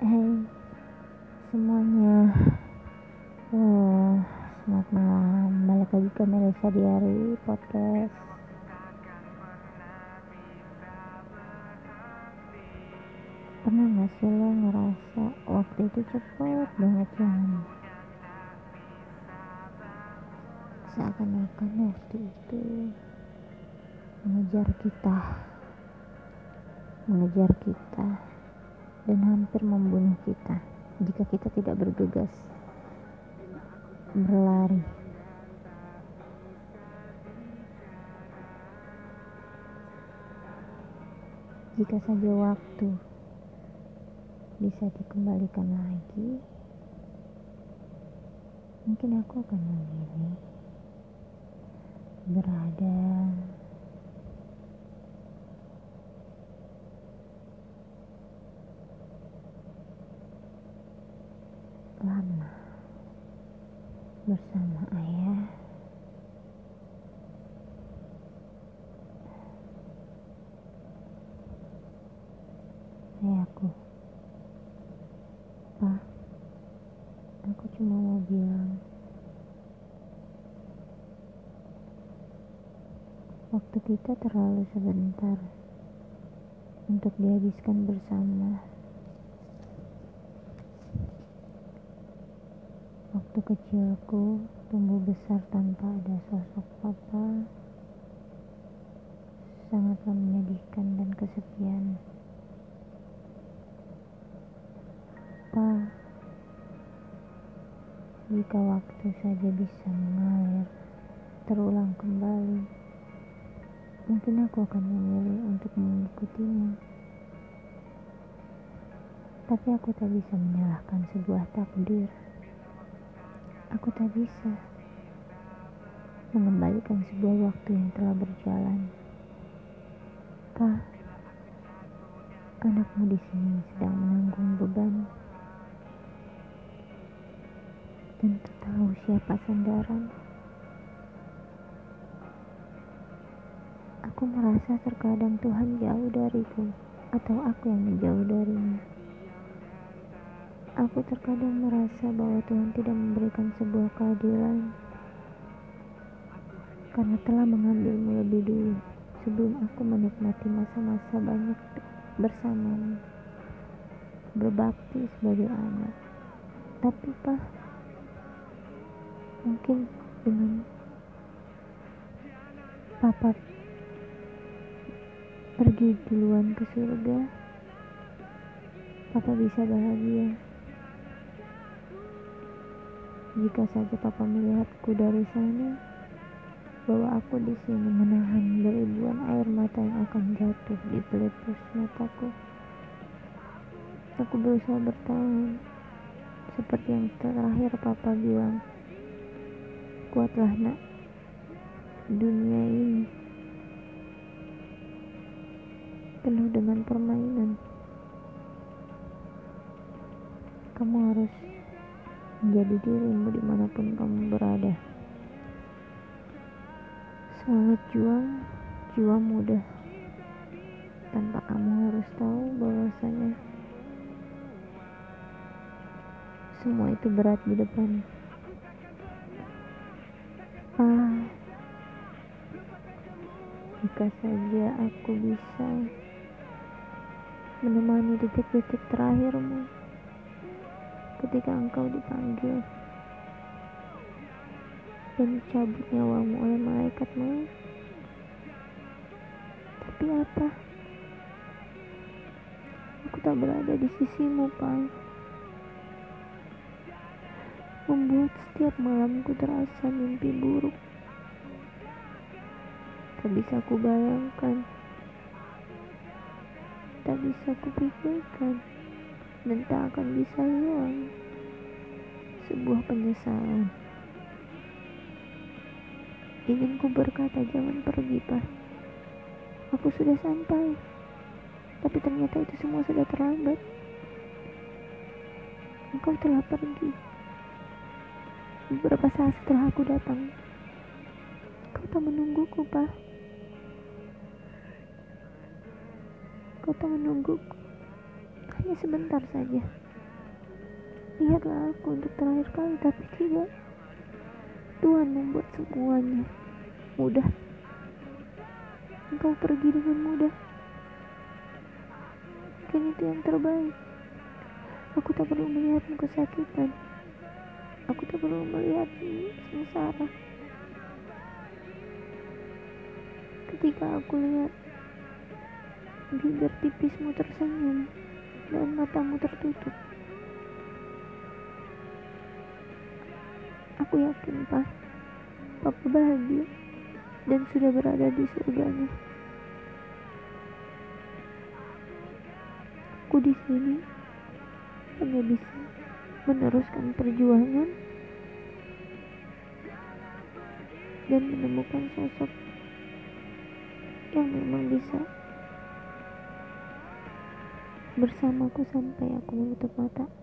Hai semuanya. Uh, Selamat malam. Balik lagi ke Melisa Diary Podcast. Pernah gak sih lo ngerasa Waktu itu cepet banget jalan Seakan-akan waktu itu Mengejar kita. Mengejar kita dan hampir membunuh kita jika kita tidak bergegas berlari. Jika saja waktu bisa dikembalikan lagi, mungkin aku akan memilih berada bersama ayah. Ayahku pak aku cuma mau bilang waktu kita terlalu sebentar untuk dihabiskan bersama Waktu kecilku tumbuh besar tanpa ada sosok papa sangatlah menyedihkan dan kesepian. Pa, jika waktu saja bisa mengalir, terulang kembali, mungkin aku akan memilih untuk mengikutimu. Tapi aku tak bisa menyalahkan sebuah takdir. Aku tak bisa mengembalikan sebuah waktu yang telah berjalan. Pa, anakmu di sini sedang menanggung beban tak tahu siapa sandaran. Aku merasa terkadang Tuhan jauh dariku atau aku yang menjauh darinya. Aku terkadang merasa bahwa Tuhan tidak memberikan sebuah keadilan karena telah mengambilmu lebih dulu sebelum aku menikmati masa-masa banyak bersamamu. Berbakti sebagai anak. Tapi pak mungkin dengan papa pergi duluan ke surga papa bisa bahagia jika saja papa melihatku dari sana, bahwa aku di sini menahan beribuan air mata yang akan jatuh di pelipis mataku. Aku berusaha bertahan, seperti yang terakhir papa bilang. Kuatlah nak, dunia ini penuh dengan permainan. Kamu harus menjadi dirimu di mana pun kamu berada. Semangat juang, jiwa muda. Tanpa kamu harus tahu bahwasanya semua itu berat di depan. Ah, jika saja aku bisa menemani detik-detik terakhirmu ketika engkau dipanggil dan dicabut nyawamu oleh malaikat maut. Tapi apa? Aku tak berada di sisimu, Pak. Membuat setiap malamku terasa mimpi buruk. Tak bisa ku bayangkan. Tak bisa ku pikirkan dan tak akan bisa hilang sebuah penyesalan. Ingin ku berkata jangan pergi pak. Aku sudah sampai. Tapi ternyata itu semua sudah terlambat. Engkau telah pergi. Beberapa saat setelah aku datang kau tak menungguku pak. Kau tak menungguku. Hanya sebentar saja lihatlah aku untuk terakhir kali tapi tidak. Tuhan membuat semuanya mudah. Engkau pergi dengan mudah. Mungkin itu yang terbaik. Aku tak perlu melihatmu kesakitan. Aku tak perlu melihatmu sengsara. Ketika aku lihat bibir tipismu tersenyum dan matamu tertutup Aku yakin, Pak. Papa bahagia dan sudah berada di surganya. Aku di sini hanya bisa meneruskan perjuangan dan menemukan sosok yang memang bisa bersamaku sampai aku menutup mata.